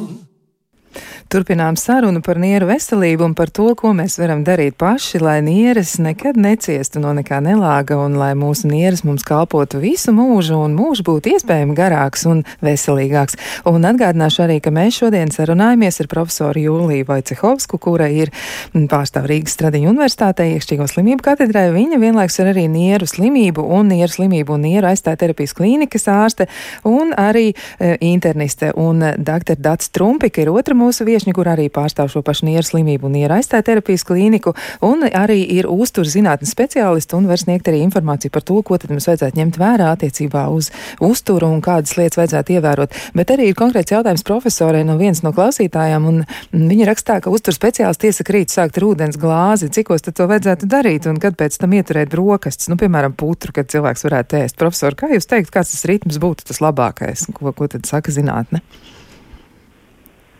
Turpinām sarunu par nieru veselību un par to, ko mēs varam darīt paši, lai nieres nekad neciestu no nekā nelāga un lai mūsu nieres mums kalpotu visu mūžu un mūžs būtu iespējami garāks un veselīgāks. Un atgādināšu arī, ka mēs šodien sarunājamies ar profesoru Jūliju Vojcehovsku, kura ir pārstāv Rīgas Stradiņu universitātē iekšķīgo slimību katedrē. Viņa vienlaiks ir arī nieru slimību un nieru slimību un nieru aizstāja terapijas klīnikas ārste un arī e, interniste. Un dr. Dats Trumpika ir otra mūsu vieta viešņa, kur arī pārstāv šo pašu nieru slimību un nieru aizstāja terapijas klīniku, un arī ir uzturu zinātnes speciālisti un var sniegt arī informāciju par to, ko tad mums vajadzētu ņemt vērā attiecībā uz uzturu un kādas lietas vajadzētu ievērot. Bet arī ir konkrēts jautājums profesorei no vienas no klausītājām, un viņa rakstā, ka uzturu speciālisti iesaka rīt sākt ar ūdens glāzi, cikos tad to vajadzētu darīt un kad pēc tam ieturēt brokastis, nu, piemēram, putru, kad cilvēks varētu ēst. Profesor, kā jūs teikt, kāds tas ritms būtu tas labākais? Ko, ko tad saka zinātne?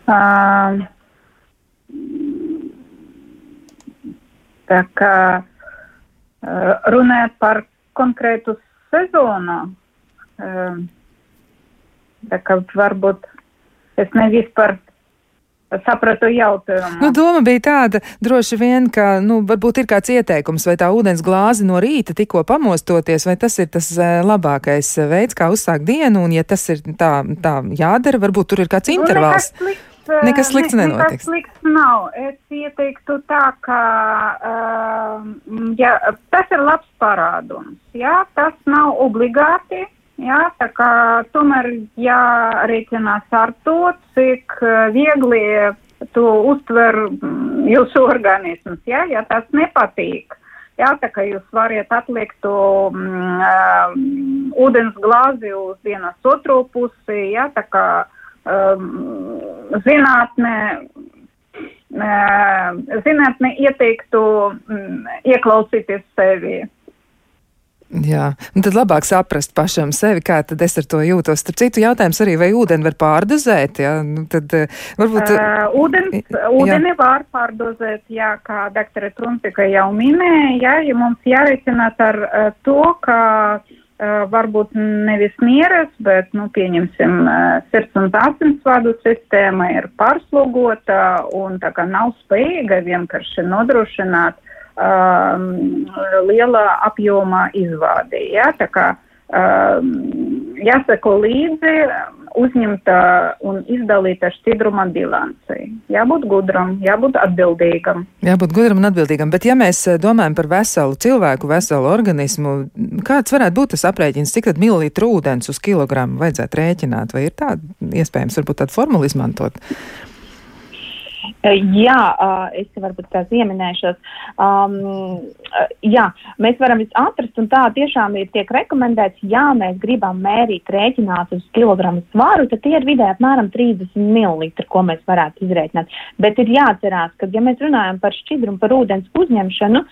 Uh, tā kā uh, runājot par konkrētu sezonu, uh, tā kā varbūt es nevis par sapratu jautājumu. Nu, doma bija tāda, droši vien, ka, nu, varbūt ir kāds ieteikums, vai tā ūdens glāze no rīta tikko pamostoties, vai tas ir tas uh, labākais veids, kā uzsākt dienu, un ja tas ir tā, tā jādara, varbūt tur ir kāds Nu, intervāls. Slikts, Nekas slikts ne- nenotiks. Nekas slikts nav. Es ieteiktu tā, ka uh, ja, tas ir labs parādums. Jā, tas nav obligāti. Jā, tā kā tomēr jārēķinās ar to, cik uh, viegli to uztver mm, jūsu organisms. Jā, ja tas nepatīk. Jā, tā kā jūs variet atlikt to mm, um, ūdens glāzi uz vienas otru pusi, jā, tā kā um, zinātnē, uh, zinātne ieteiktu mm, ieklausīties sevi. Jā, un tad labāk saprast pašam sevi, kā tad es ar to jūtos. Starp citu, jautājums arī, vai ūdeni var pārdozēt, jā, nu, tad uh, varbūt. Uh, ūdens, jā. ūdeni var pārdozēt, jā, kā doktora Trumpika jau minēja, jā, ja mums jārēķināt ar uh, to, ka uh, varbūt nevis nieres, bet, nu, pieņemsim, uh, sirds un asinsvadu sistēma ir pārslogota un tā kā nav spējīga vienkārši nodrošināt um, liela apjoma izvādi. Ja? Tā kā um, jāseko līdzi uzņemta un izdalīta šķidruma bilancei. Jābūt gudram, jābūt atbildīgam. Jābūt gudram un atbildīgam, bet ja mēs eh, domājam par veselu cilvēku, veselu organismu, kāds varētu būt tas aprēķins, cik tad mililitru ūdens uz kilogramu vajadzētu rēķināt, vai ir tāda iespējams varbūt tādu formulu izmantot? Jā, uh, es varbūt tās ieminēšos. Um, uh, jā, mēs varam atrast, un tā tiešām ir tiek rekomendēts, ja mēs gribam mērīt rēķināt uz kilogramu svaru, tad tie ir vidēji apmēram 30 ml, ko mēs varētu izrēķināt. Bet ir jāatcerās, ka, ja mēs runājam par šķidrumu, par ūdens uzņemšanu,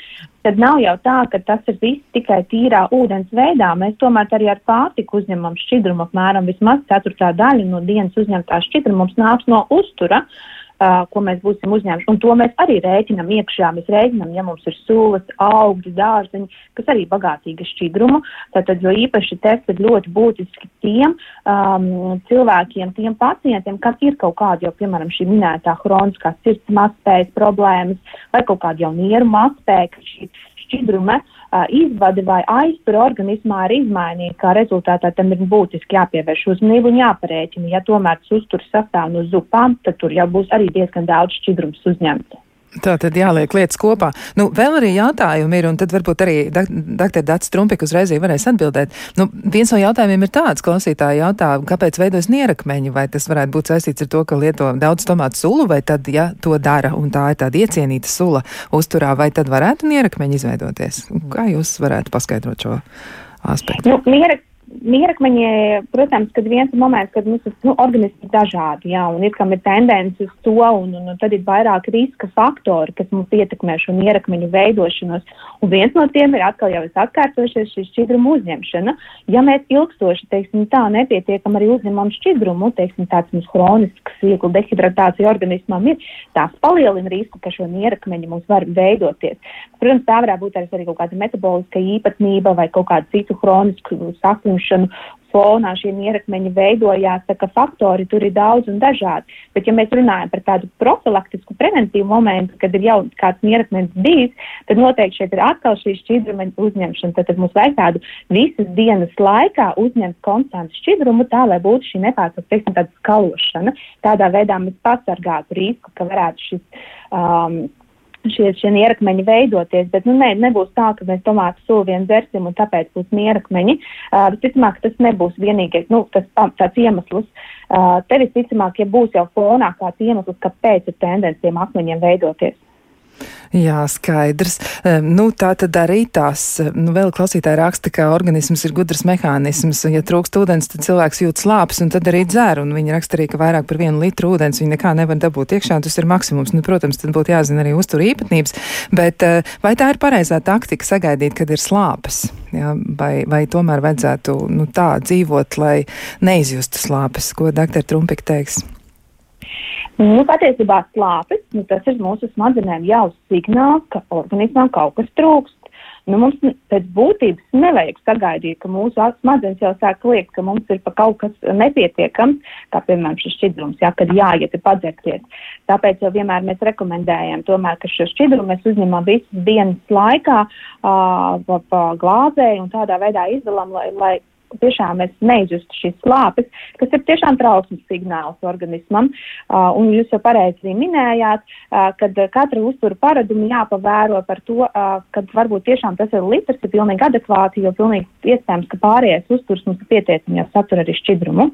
tad nav jau tā, ka tas ir viss tikai tīrā ūdens veidā. Mēs tomēr arī ar pārtiku uzņemam šķidrumu apmēram vismaz ceturtā daļa no dienas uzņemtā šķidruma mums nāks no uztura. Uh, ko mēs būsim uzņēmuši. Un to mēs arī rēķinam iekšā. Mēs rēķinam, ja mums ir sulas, augļi, dārzeņi, kas arī bagātīgi šķidrumu. Tātad, jo īpaši tas ir ļoti būtiski tiem um, cilvēkiem, tiem pacientiem, kas ir kaut kāda jau, piemēram, šī minētā hroniskā sirds mazspējas problēmas vai kaut kāda jau nieru mazspēja, šķidruma izvade vai aiztura organismā ir izmainīta, kā rezultātā tam ir būtiski jāpievērš uzmanību un jāparēķina. Ja tomēr tas uzturs sastāv no zupām, tad tur jau būs arī diezgan daudz šķidrums uzņemts. Tā tad jāliek lietas kopā. Nu, vēl arī jautājumi ir, un tad varbūt arī dr. Dats Trumpik uzreiz varēs atbildēt. Nu, viens no jautājumiem ir tāds, klausītāji jautā, kāpēc veidojas nierakmeņi, vai tas varētu būt saistīts ar to, ka lieto daudz tomātu sulu, vai tad, ja to dara, un tā ir tāda iecienīta sula uzturā, vai tad varētu nierakmeņi izveidoties? Kā jūs varētu paskaidrot šo aspektu? Nu, nierak Mierakmeņi, protams, kad viens moments, kad mums nu, organismi ir dažādi, jā, un ir kam ir tendence uz to, un, un, un tad ir vairāk riska faktori, kas mums ietekmē šo mierakmeņu veidošanos. Un viens no tiem ir atkal jau es atkārtošies šī šķidruma uzņemšana. Ja mēs ilgstoši, teiksim, tā nepietiekam arī uzņemam šķidrumu, teiksim, tāds mums hronisks viegli dehidratācija organismam ir, tās palielina risku, ka šo mierakmeņu mums var veidoties. Protams, tā varētu būt arī kaut kāda metaboliska īpatnība vai kaut kāda citu hronisku saslimšanu fonā šie ierakmeņi veidojās, tā ka faktori tur ir daudz un dažādi. Bet, ja mēs runājam par tādu profilaktisku, preventīvu momentu, kad ir jau kāds ierakmenis bijis, tad noteikti šeit ir atkal šī šķidruma uzņemšana. Tad, tad mums vajag tādu visas dienas laikā uzņemt konstantu šķidrumu, tā lai būtu šī nepārtraukta, skalošana. Tādā veidā mēs pasargātu risku, ka varētu šis. Um, šie, šie nierakmeņi veidoties, bet nu, ne, nebūs tā, ka mēs tomātu sulu vien dzersim un tāpēc būs nierakmeņi. Uh, visticamāk, tas nebūs vienīgais, nu, tas tāds iemesls. Uh, te visticamāk, ja būs jau fonā kāds iemesls, kāpēc ir tendence tiem akmeņiem veidoties. Jā, skaidrs. Nu, tā tad arī tās, nu, vēl klausītāji raksta, ka organisms ir gudrs mehānisms. Ja trūkst ūdens, tad cilvēks jūt slāpes un tad arī dzer. Un viņi raksta arī, ka vairāk par vienu litru ūdens viņi nekā nevar dabūt iekšā, tas ir maksimums. Nu, protams, tad būtu jāzina arī uztur īpatnības. Bet vai tā ir pareizā taktika sagaidīt, kad ir slāpes? Jā, vai, vai tomēr vajadzētu nu, tā dzīvot, lai neizjustu slāpes? Ko doktor Trumpik teiks? Nu, patiesībā slāpes, nu, ir mūsu smadzenēm jau signāls, ka organismam kaut kas trūkst. Nu, mums pēc būtības nevajag sagaidīt, ka mūsu smadzenes jau sāk liekt, ka mums ir kaut kas nepietiekams, kā piemēram šis šķidrums, jā, kad jāiet padzerties. Tāpēc jau vienmēr mēs rekomendējam tomēr, ka šo šķidrumu mēs uzņemam visas dienas laikā uh, pa, pa glāzē un tādā veidā izdalām, lai, lai tiešām mēs neizjustu šīs slāpes, kas ir tiešām trauksmes signāls organismam. Uh, un jūs jau pareizi arī minējāt, uh, kad katra uzturu paradumu jāpavēro par to, uh, ka varbūt tiešām tas ir litrs, ir pilnīgi adekvāti, jo pilnīgi iespējams, ka pārējais uzturs mums pietiekami, ja satur arī šķidrumu.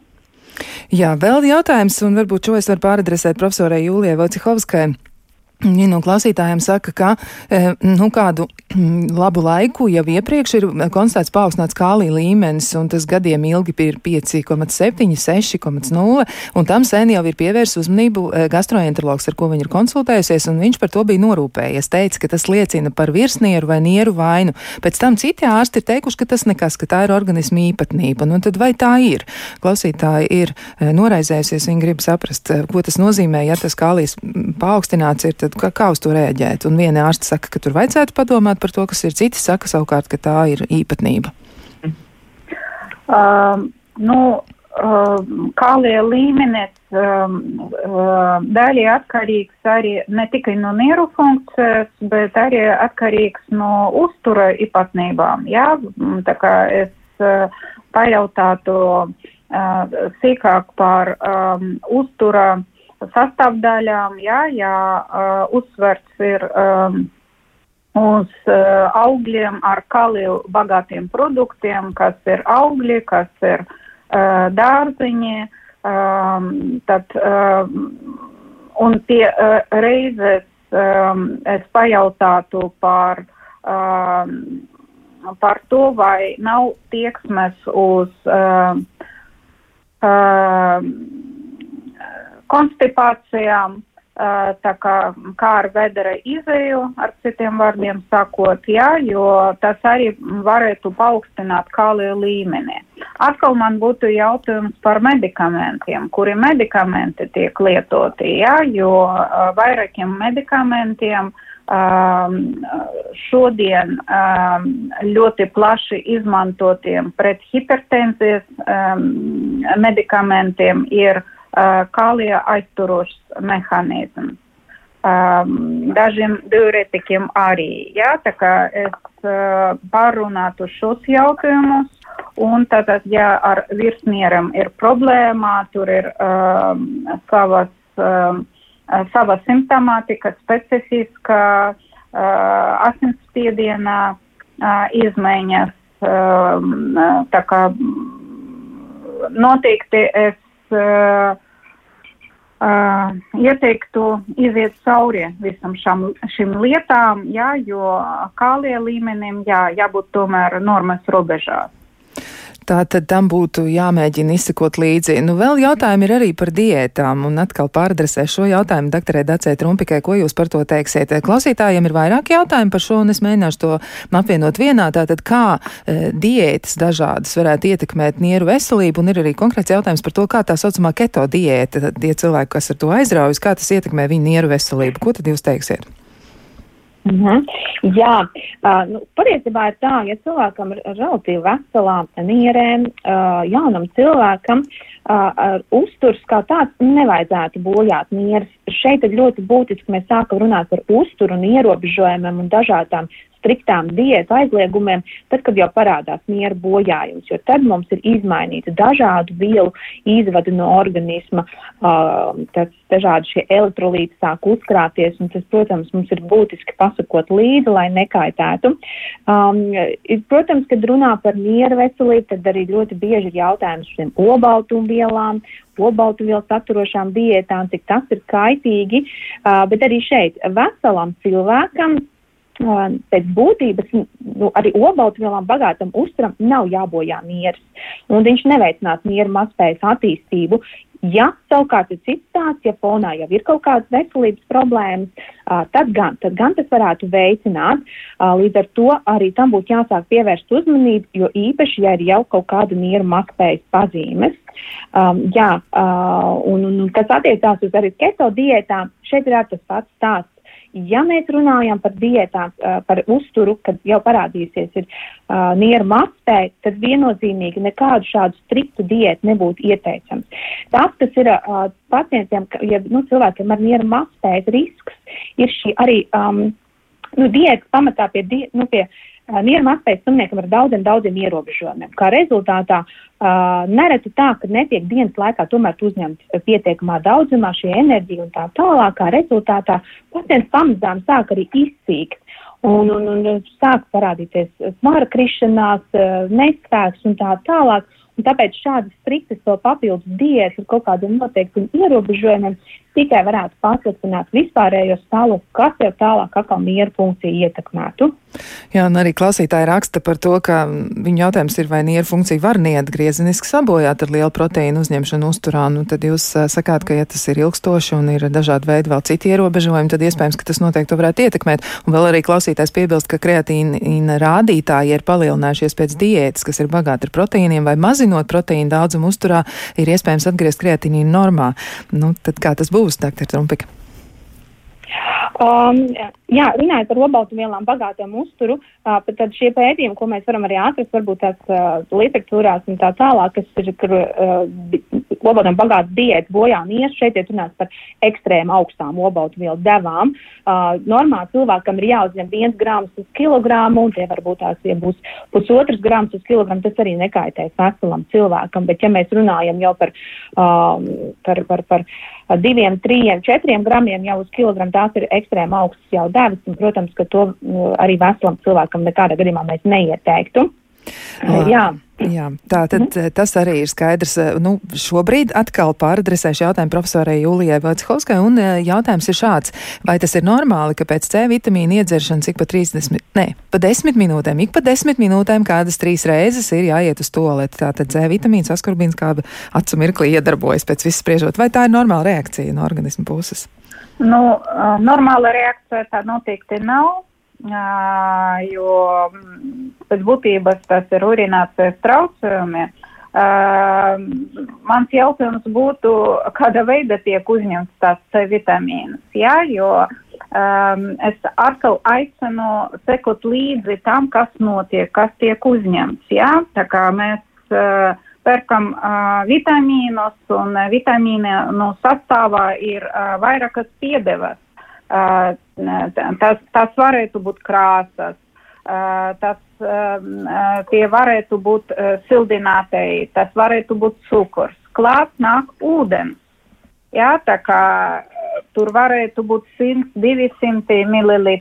Jā, vēl jautājums, un varbūt šo es varu pāradresēt profesorai Jūlijai Vocihovskai. Viņa no klausītājiem saka, ka e, nu, kādu labu laiku jau iepriekš ir konstatēts paaugstināts kālija līmenis, un tas gadiem ilgi ir 5,7, 6,0, un tam sen jau ir pievērst uzmanību e, gastroenterologs, ar ko viņa ir konsultējusies, un viņš par to bija norūpējies. Teica, ka tas liecina par virsnieru vai nieru vainu. Pēc tam citi ārsti ir teikuši, ka tas nekas, ka tā ir organisma īpatnība. Nu, tad vai tā ir? Klausītāji ir e, noraizējusies, viņi grib saprast, ko tas nozīmē, ja tas kālijas paaugstināts ir. Tad tad kā, kā uz to rēģēt? Un viena ārsta saka, ka tur vajadzētu padomāt par to, kas ir, citi saka savukārt, ka tā ir īpatnība. Um, nu, um, kālie līmenis um, um, daļai atkarīgs arī ne tikai no nieru funkcijas, bet arī atkarīgs no uztura īpatnībām. Jā, tā kā es uh, pajautātu uh, sīkāk par um, uztura sastāvdaļām, jā, uh, uzsverts ir um, uz uh, augļiem ar kaliju bagātiem produktiem, kas ir augļi, kas ir uh, dārziņi, um, tad, um, un tie uh, reizes um, es pajautātu par, um, par to, vai nav tieksmes uz uh, uh, konstipācijām, tā kā, kā ar vedera izēju, ar citiem vārdiem sakot, jā, jo tas arī varētu paaugstināt kāliju līmeni. Atkal man būtu jautājums par medikamentiem, kuri medikamenti tiek lietoti, jā, jo vairākiem medikamentiem šodien ļoti plaši izmantotiem pret hipertenzijas medikamentiem ir kālija aizturošs mehānisms. Um, dažiem diuretikiem arī. Jā, tā kā es uh, pārunātu šos jautājumus, un tātad, ja ar virsnieram ir problēma, tur ir um, savas, um, sava simptomātika, specifiska uh, asinsspiediena uh, izmaiņas. Um, tā kā noteikti es uh, uh, ieteiktu iziet cauri visam šam, šim lietām, jā, jo kālie līmenim jā, jābūt tomēr normas robežās. Tā tad tam būtu jāmēģina izsekot līdzi. Nu, vēl jautājumi ir arī par diētām, un atkal pāradresē šo jautājumu doktorē Dacē Trumpikai, ko jūs par to teiksiet. Klausītājiem ir vairāk jautājumu par šo, un es mēģināšu to apvienot vienā. Tātad, kā e, diētas dažādas varētu ietekmēt nieru veselību, un ir arī konkrēts jautājums par to, kā tā saucamā keto diēta, tie cilvēki, kas ar to aizraujas, kā tas ietekmē viņu nieru veselību. Ko tad jūs teiksiet? Mhm. -huh. Jā, uh, nu, patiesībā ir tā, ja cilvēkam ir relatīvi veselām nierēm, uh, jaunam cilvēkam, uh, uzturs kā tāds nevajadzētu bojāt nieras. Šeit ir ļoti būtiski, mēs sākam runāt par uzturu un ierobežojumiem un dažādām striktām diētu aizliegumiem, tad, kad jau parādās miera bojājums, jo tad mums ir izmainīta dažādu vielu izvada no organisma, uh, tas dažādi šie elektrolīti sāk uzkrāties, un tas, protams, mums ir būtiski pasakot līdzi, lai nekaitētu. Um, protams, kad runā par miera veselību, tad arī ļoti bieži ir jautājums par šiem obaltumvielām, obaltumvielu saturošām diētām, cik tas ir kaitīgi, uh, bet arī šeit veselam cilvēkam pēc būtības nu, arī obaltumvielām bagātam uzturam nav jābojā miers, un viņš neveicinās miera mazspējas attīstību, Ja savukārt ir cits stāsts, ja fonā jau ir kaut kādas veselības problēmas, tad, gan, tad gan tas varētu veicināt. Līdz ar to arī tam būtu jāsāk pievērst uzmanību, jo īpaši, ja ir jau kaut kāda miera makspējas pazīmes. Um, jā, uh, un, un kas attiecās uz arī keto diētām, šeit ir tas pats stāsts. Ja mēs runājam par diētām, par uzturu, kad jau parādīsies ir uh, nieru mastē, tad viennozīmīgi nekādu šādu striktu diētu nebūtu ieteicams. Tas, kas ir uh, pacientiem, ja nu, cilvēkiem ar nieru mastēs risks, ir šī arī um, nu, diētas pamatā pie, die, nu, pie uh, Miera mazspējas slimniekam ar daudziem, daudziem ierobežojumiem. Kā rezultātā uh, nereti tā, ka netiek dienas laikā tomēr uzņemt pietiekamā daudzumā šī enerģija un tā tālāk. Kā rezultātā pacients pamazām sāk arī izsīkt. Un, un, un sāk parādīties smara krišanās, nespēks un tā tālāk. Un tāpēc šādas striktas to papildus diētas ar kaut kādiem noteiktiem ierobežojumiem tikai varētu pasliktināt vispārējo stāvokli, kas jau tālāk atkal miera funkciju ietekmētu. Jā, un arī klausītāji raksta par to, ka viņa jautājums ir, vai nieru funkcija var neatgriezeniski sabojāt ar lielu proteīnu uzņemšanu uzturā. Nu, tad jūs sakāt, ka ja tas ir ilgstoši un ir dažādi veidi vēl citi ierobežojumi, tad iespējams, ka tas noteikti varētu ietekmēt. Un vēl arī klausītājs piebilst, ka kreatīna rādītāji ir palielinājušies pēc diētas, kas ir bagāti ar proteīniem, vai mazinot proteīnu daudzumu uzturā, ir iespējams atgriezt kreatīnu normā. Nu, tad kā tas būs, dr. Trumpika? Um, jā, runājot par obaltumvielām bagātiem uzturu, uh, tad šie pētījumi, ko mēs varam arī atrast, varbūt tās uh, literatūrās un tā tālāk, kas ir, kur uh, obaltumiem bagāta diēta bojā miers, šeit ir runāts par ekstrēmu augstām obaltumvielu devām. Uh, normā cilvēkam ir jāuzņem viens grams uz kilogramu, un tie varbūt tās, ja būs pusotrs grams uz kilogramu, tas arī nekaitēs veselam cilvēkam, bet ja mēs runājam jau par, um, par, par, par diviem, trījiem, četriem gramiem jau uz kilogramu, tās ir ekstrēmi augstas jau devas, un, protams, ka to nu, arī veselam cilvēkam nekādā gadījumā mēs neieteiktu. Lā. Jā. Jā, tā tad mm. tas arī ir skaidrs. Nu, šobrīd atkal pāradresēšu jautājumu profesorai Jūlijai Vatshovskai, un jautājums ir šāds. Vai tas ir normāli, ka pēc C vitamīna iedzeršanas ik pa 30, ne, pa 10 minūtēm, ik pa 10 minūtēm kādas trīs reizes ir jāiet uz toleti? Tātad C vitamīns askorbīns kā acu mirklī iedarbojas pēc viss spriežot. Vai tā ir normāla reakcija no organismu puses? Nu, normāla reakcija tā noteikti nav jo pēc būtības tas ir urinācijas traucējumi. Mans jautājums būtu, kāda veida tiek uzņemts tās C vitamīnas, jā, jo um, es atkal aicinu sekot līdzi tam, kas notiek, kas tiek uzņemts, jā, tā kā mēs uh, pērkam uh, vitamīnus un vitamīnu sastāvā ir uh, vairākas piedevas. Tas, tas varētu būt krāsas, tas tie varētu būt sildinātēji, tas varētu būt cukurs. Klāt nāk ūdens. Jā, tā kā tur varētu būt 100-200 ml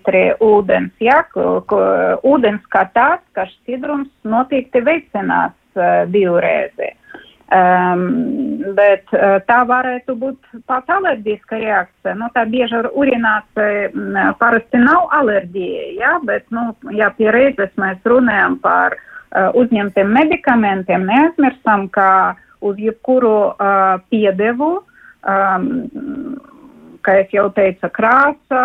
ūdens. Jā, ūdens kā tāds, ka šķidrums noteikti veicinās uh, divreizi. Um, bet uh, tā varētu būt pat alerģiska reakcija. Nu, tā bieži ar urinācija mm, parasti nav alerģija, ja? bet, nu, ja pie reizes mēs runājam par uh, uzņemtiem medikamentiem, neaizmirstam, ka uz jebkuru uh, piedevu, um, kā jau teicu, krāsa,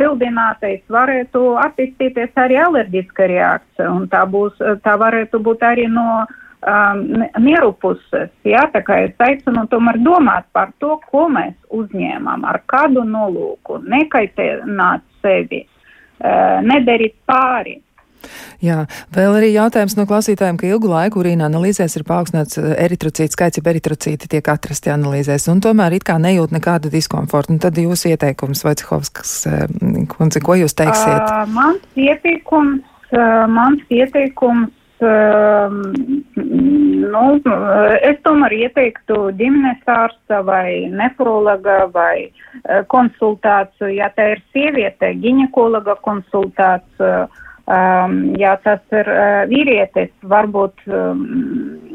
sildinātais varētu attīstīties arī alerģiska reakcija, un tā, būs, tā varētu būt arī no um, mieru puses. Jā, tā kā es aicinu tomēr domāt par to, ko mēs uzņēmām, ar kādu nolūku, nekaitēt sevi, uh, nedarīt pāri. Jā, vēl arī jautājums no klausītājiem, ka ilgu laiku urīna analīzēs ir paaugstināts eh, eritrocītu skaits, ja eritrocīti tiek atrasti analīzēs, un tomēr it kā nejūt nekādu diskomfortu. Un tad jūs ieteikums, Vaicehovskas eh, kundze, ko jūs teiksiet? Uh, mans ieteikums, uh, mans ieteikums nu, es tomēr ieteiktu ģimenes ārsta vai nefrologa vai konsultāciju, ja tā ir sieviete, ģinekologa konsultāciju Um, ja tas ir uh, vīrietis, varbūt um,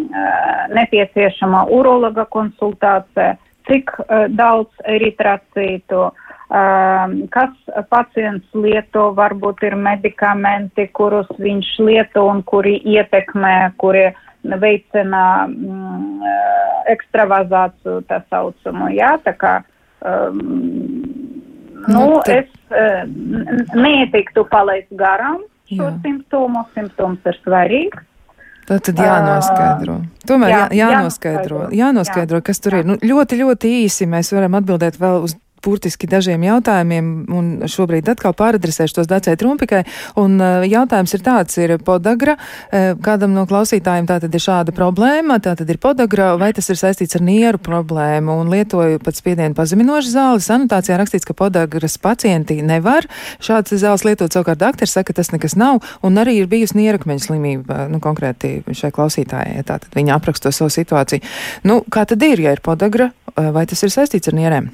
uh, nepieciešama urologa konsultācija, cik uh, daudz eritracītu, um, kas pacients lieto, varbūt ir medikamenti, kurus viņš lieto un kuri ietekmē, kuri veicina mm, ekstravazāciju tā saucamu, jā, tā kā, um, nu, nu es uh, neietiktu palaist garām šo simptomu. Simptoms ir svarīgs. Tā tad jānoskaidro. Tomēr jā, jā, jānoskaidro, jānoskaidro, kas tur jā. ir. Nu, ļoti, ļoti īsi mēs varam atbildēt vēl uz burtiski dažiem jautājumiem, un šobrīd atkal pāradresēšu tos Dacei Trumpikai. Un uh, jautājums ir tāds, ir podagra, uh, kādam no klausītājiem tā tad ir šāda problēma, tā tad ir podagra, vai tas ir saistīts ar nieru problēmu, un lietoju pat spiedienu pazeminošu zāli. Anotācijā rakstīts, ka podagras pacienti nevar šādas zāles lietot, savukārt dakteris saka, ka tas nekas nav, un arī ir bijusi nierakmeņa slimība, nu, konkrēti šai klausītājai, tātad viņa apraksto savu situāciju. Nu, kā tad ir, ja ir podagra, vai tas ir saistīts ar nierēm?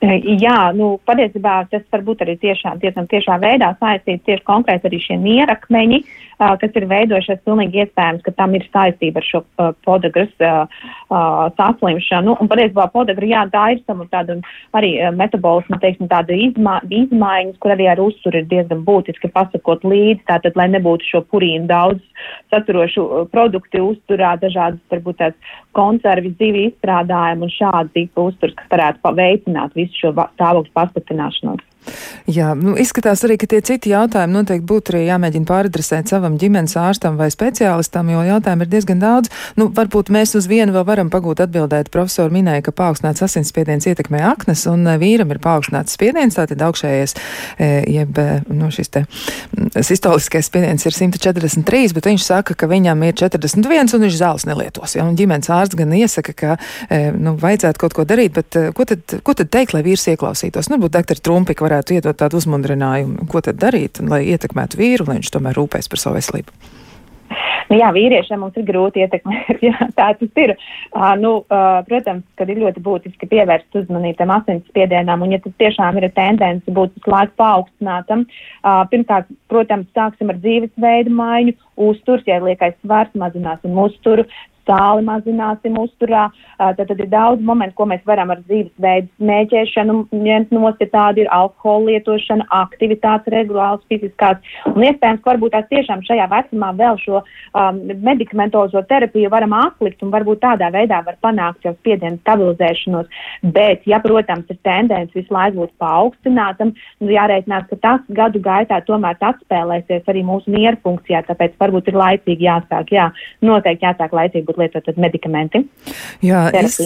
Jā, nu, patiesībā tas var būt arī tiešām, tiešām tiešā veidā saistīts tieši konkrēti arī šie nierakmeņi, uh, kas ir veidojušies pilnīgi iespējams, ka tam ir saistība ar šo uh, podagras uh, uh, saslimšanu. Un patiesībā podagra, jā, tā ir savu tādu arī uh, metabolismu, teiksim, tādu izma izmaiņas, kur arī ar uzturu ir diezgan būtiski pasakot līdzi, tātad, lai nebūtu šo purīnu daudz saturošu produktu uzturā, dažādas, varbūt tās konservi, zivi izstrādājumi un šādi tipa uzturs, kas varētu veicināt visu šo stāvokļu pasliktināšanos. Jā, nu, izskatās arī, ka tie citi jautājumi noteikti būtu arī jāmēģina pāradresēt savam ģimenes ārstam vai speciālistam, jo jautājumu ir diezgan daudz. Nu, varbūt mēs uz vienu vēl varam pagūt atbildēt. Profesori minēja, ka paaugstināts asinsspiediens ietekmē aknas, un eh, vīram ir paaugstināts spiediens, tātad augšējais, eh, jeb eh, nu, šis te sistoliskais spiediens ir 143, bet viņš saka, ka viņam ir 41 un viņš zāles nelietos. Ja? Un ģimenes ārsts gan iesaka, ka nu, vajadzētu kaut ko darīt, bet ko tad, ko tad teikt, lai vīrs ieklausītos? Nu, varbūt doktori Trumpika varētu iedot tādu uzmundrinājumu, ko tad darīt, lai ietekmētu vīru, lai viņš tomēr rūpēs par savu veselību. Nu, jā, vīriešiem mums ir grūti ietekmēt. Jā, tā tas ir. Uh, nu, uh, protams, ka ir ļoti būtiski pievērst uzmanību tam asinsspiedienam, un ja tas tiešām ir tendence būt visu laiku paaugstinātam, uh, pirmkārt, protams, sāksim ar dzīvesveidu maiņu, uzturs, ja liekais svars mazināsim uzturu, sāli mazināsim uzturā. Tad, tad ir daudz momentu, ko mēs varam ar dzīvesveidu smēķēšanu ņemt nost, ja tāda ir alkohola lietošana, aktivitātes regulāls fiziskās. Un iespējams, ka varbūt tās tiešām šajā vecumā vēl šo um, medikamentozo terapiju varam atlikt un varbūt tādā veidā var panākt jau spiedienu stabilizēšanos. Bet, ja, protams, ir tendence visu laiku būt paaugstinātam, nu jārēķinās, ka tas gadu gaitā tomēr atspēlēsies arī mūsu mieru funkcijā, tāpēc varbūt ir laicīgi jāsāk, jā, noteikti jāsāk laicīgi būt lietot medikamenti. Jā, es,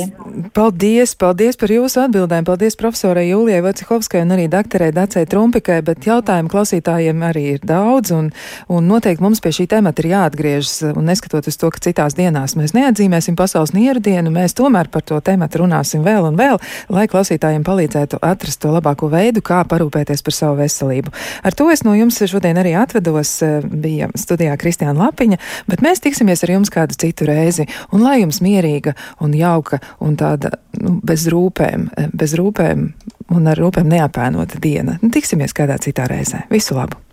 paldies, paldies par jūsu atbildēm. Paldies profesorai Jūlijai Vacihovskai un arī doktorai Dacei Trumpikai, bet jautājumu klausītājiem arī ir daudz un, un noteikti mums pie šī temata ir jāatgriežas un neskatoties to, ka citās dienās mēs neatzīmēsim pasaules nieru dienu, mēs tomēr par to tematu runāsim vēl un vēl, lai klausītājiem palīdzētu atrast to labāko veidu, kā parūpēties par savu veselību. Ar to es no jums šodien arī atvedos, bija studijā Kristiāna Lapiņa, bet mēs tiksimies ar jums kādu citu reizi reizi, un lai jums mierīga un jauka un tāda nu, bez rūpēm, bez rūpēm un ar rūpēm neapēnota diena. Nu, tiksimies kādā citā reizē. Visu labu!